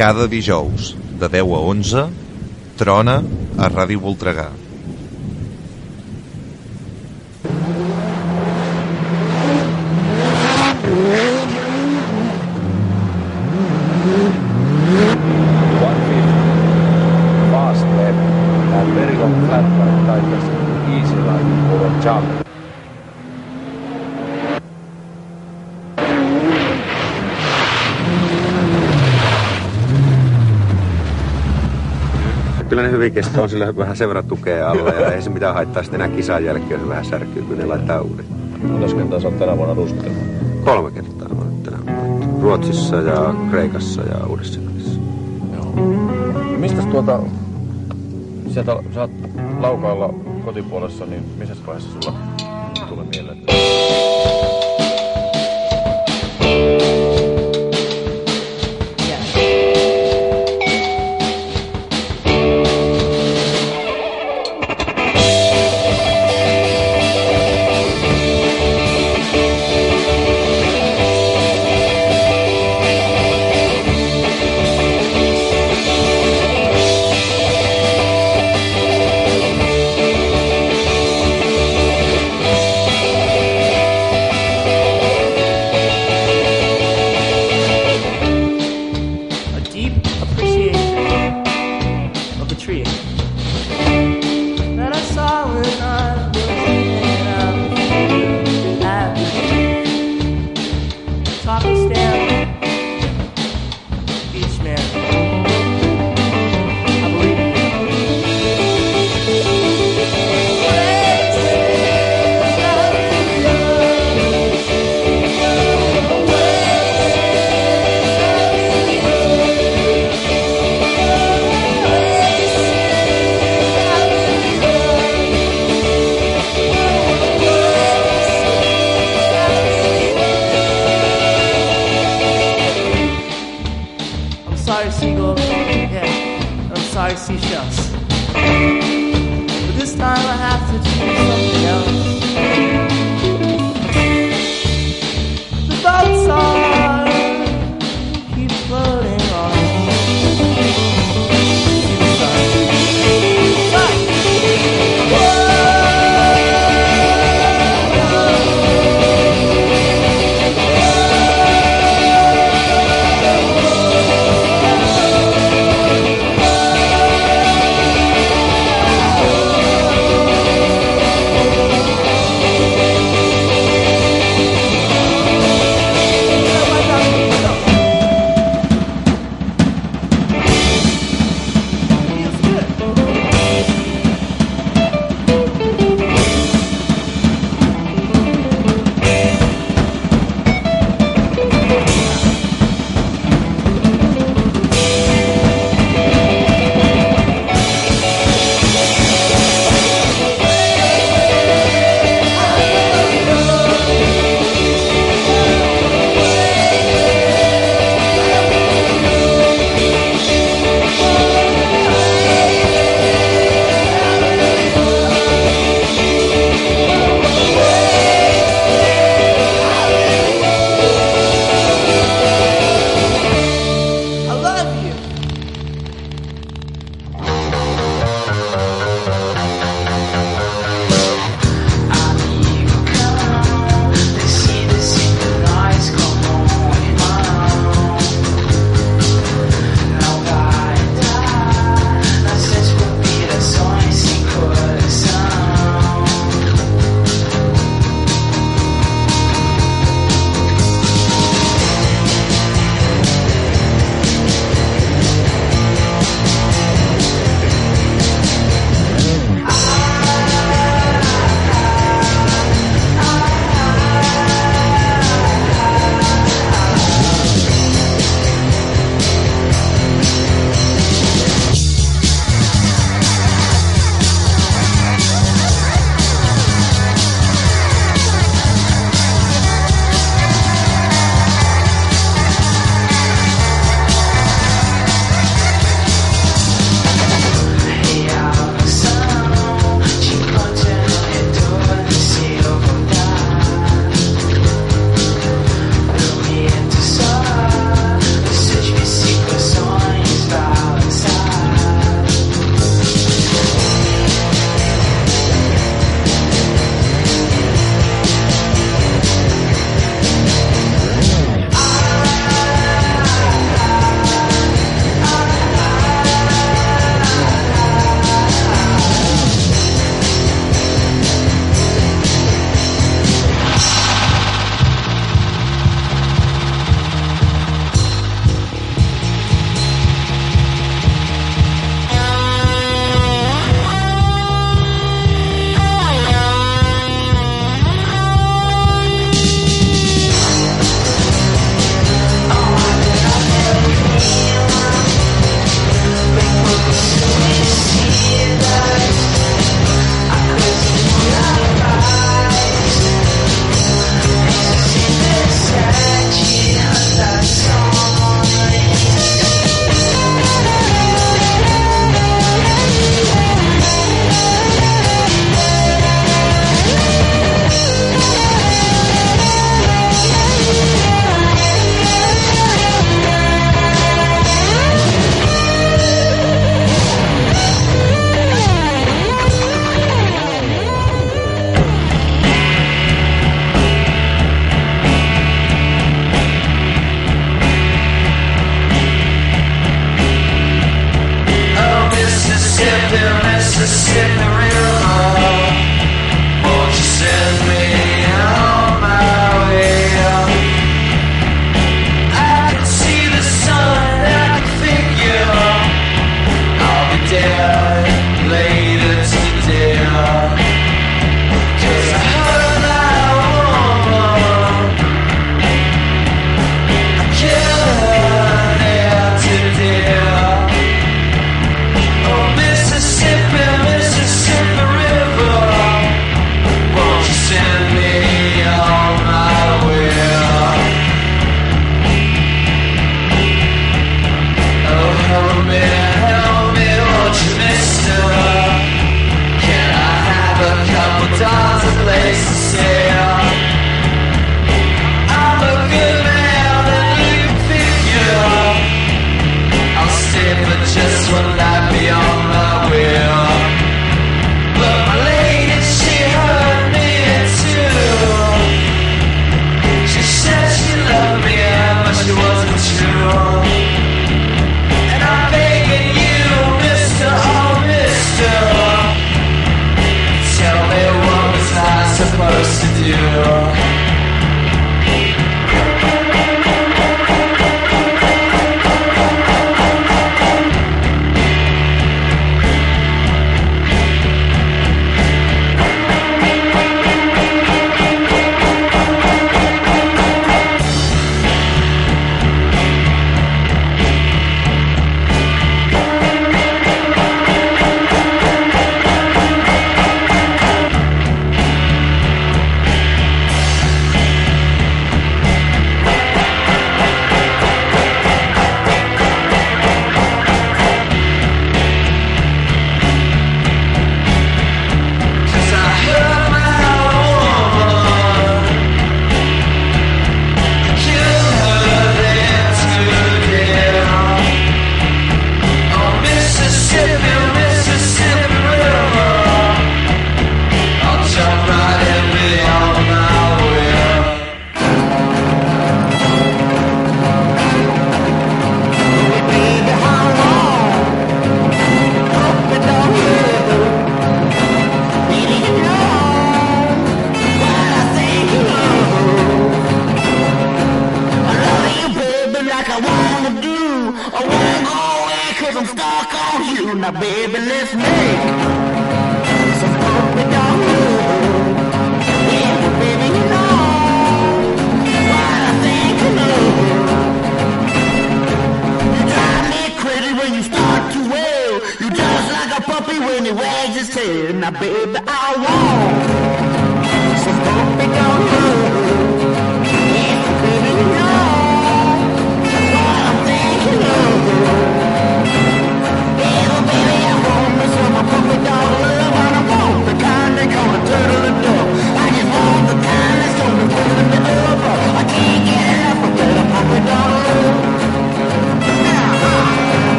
Cada dijous, de 10 a 11, trona a Ràdio Voltregà. Kestää, on sillä vähän sen verran tukea alla ja ei se mitään haittaa sitten enää kisan jälkeen, jos vähän särkyy, kun ne laittaa uudet. Monta kertaa sä oot tänä vuonna ruskellut? Kolme kertaa nyt tänä vuonna. Ruotsissa ja Kreikassa ja uudessa Joo. Mistäs tuota, sieltä sä oot laukaalla kotipuolessa, niin missä vaiheessa sulla tulee mieleen? että-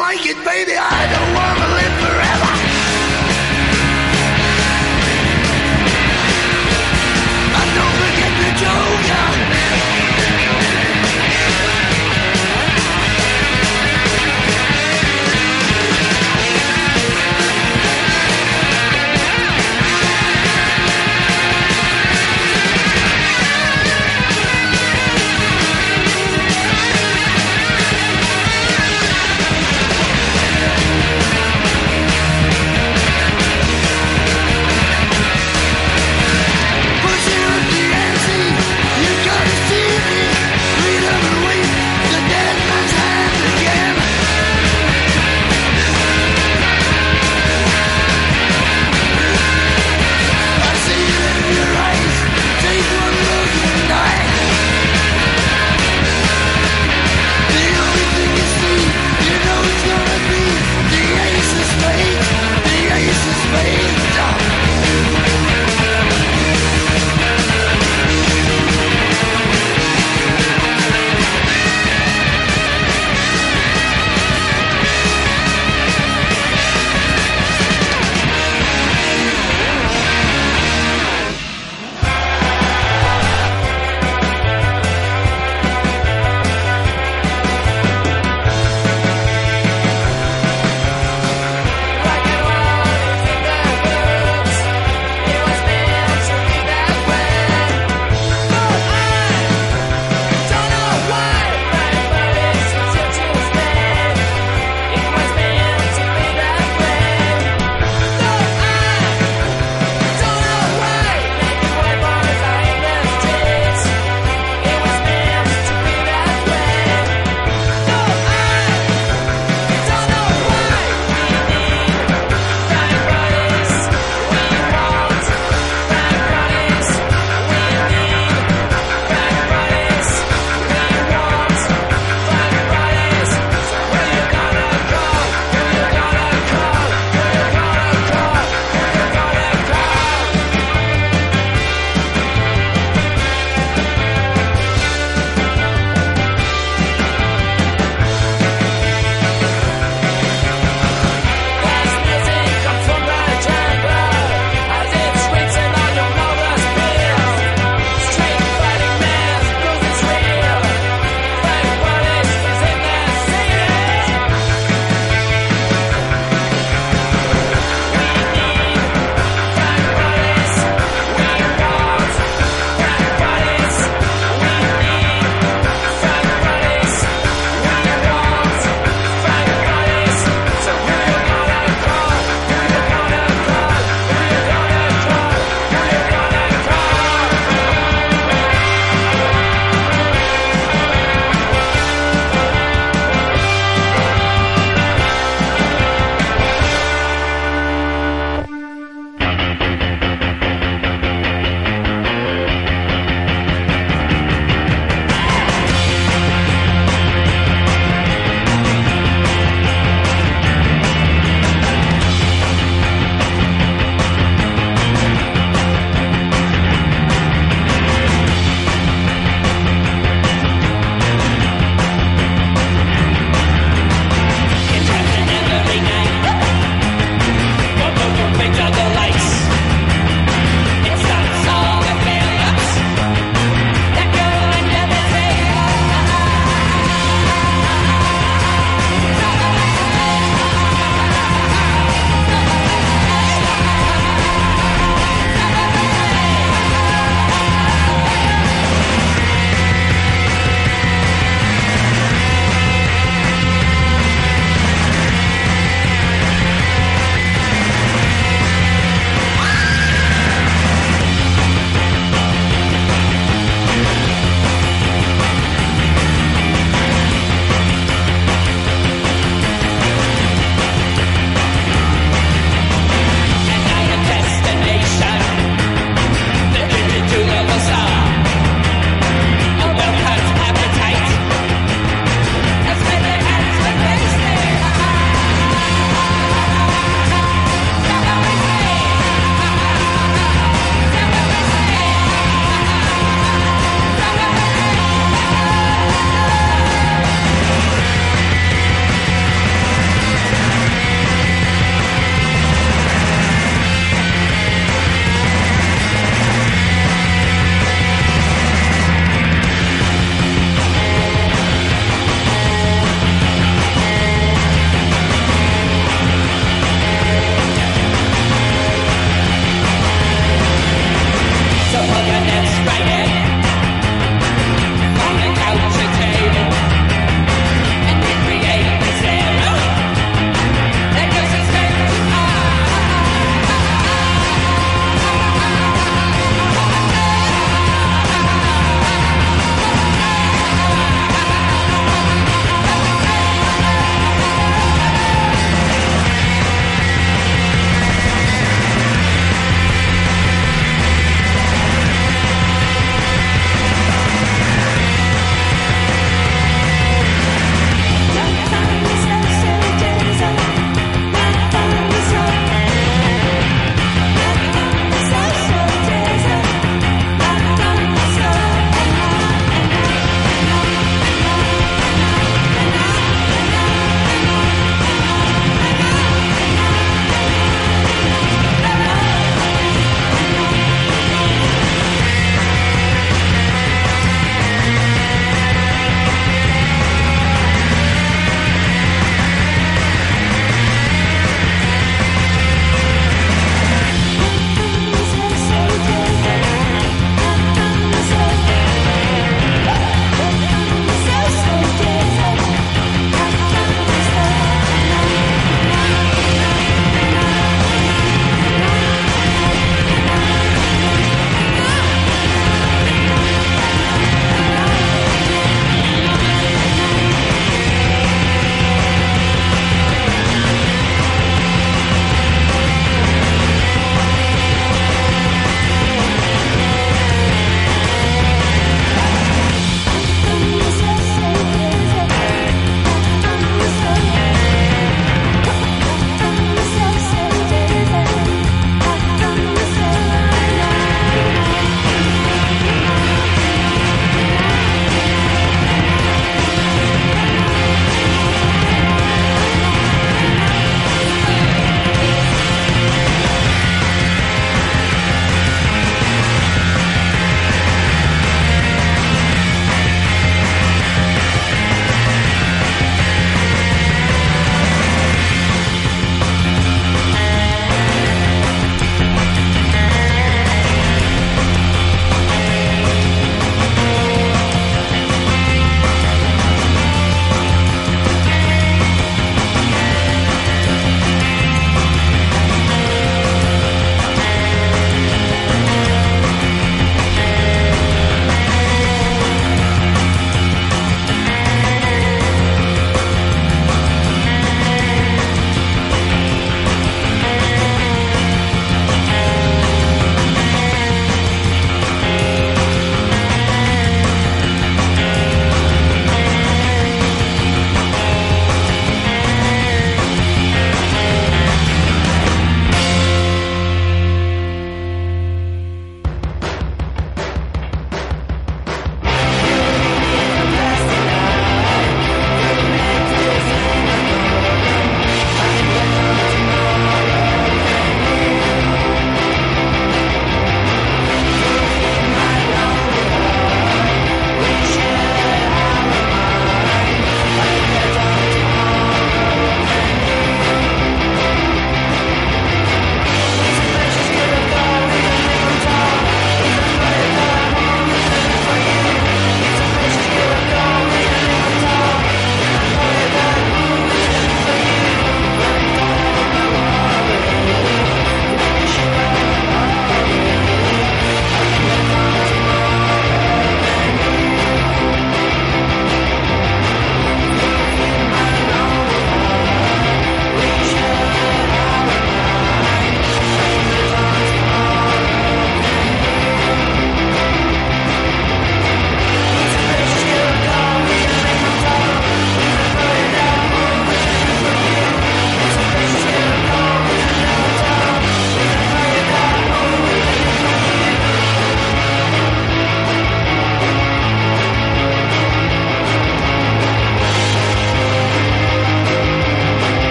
like it, baby. I don't wanna live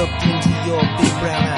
looked into your big brown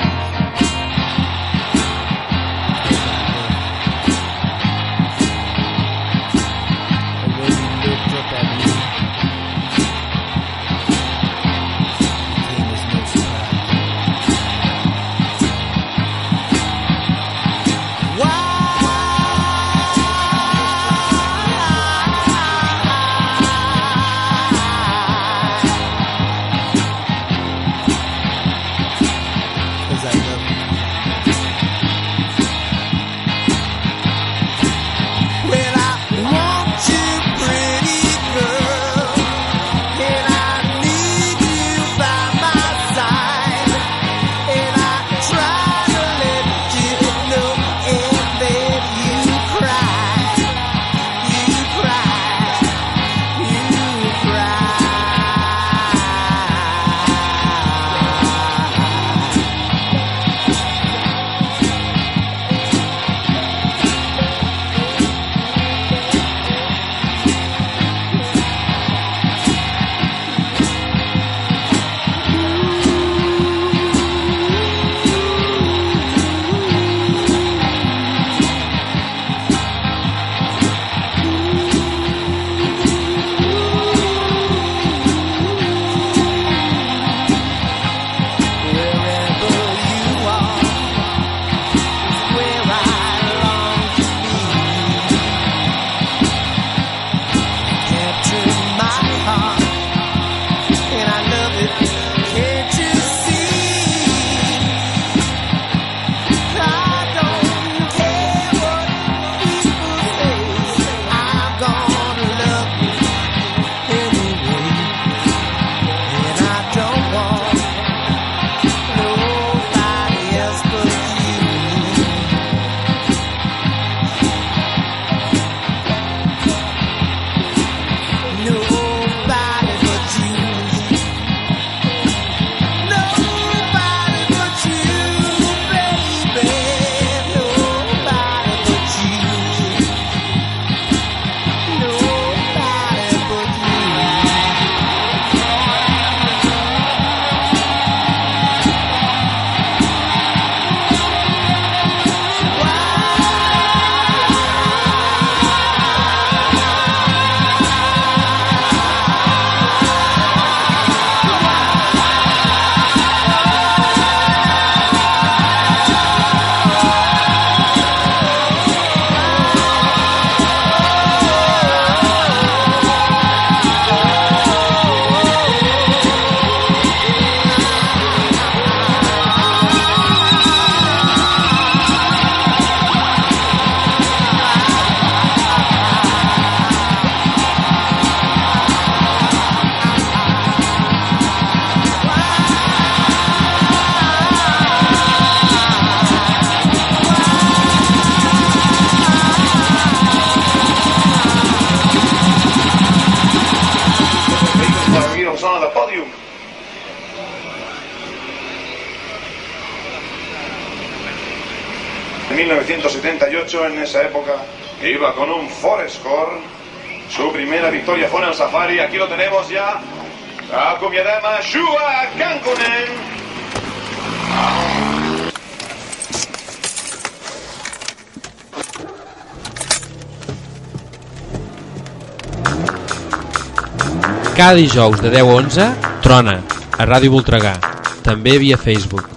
Cada dijous de 10 a 11, Trona, a Ràdio Voltregà, també via Facebook.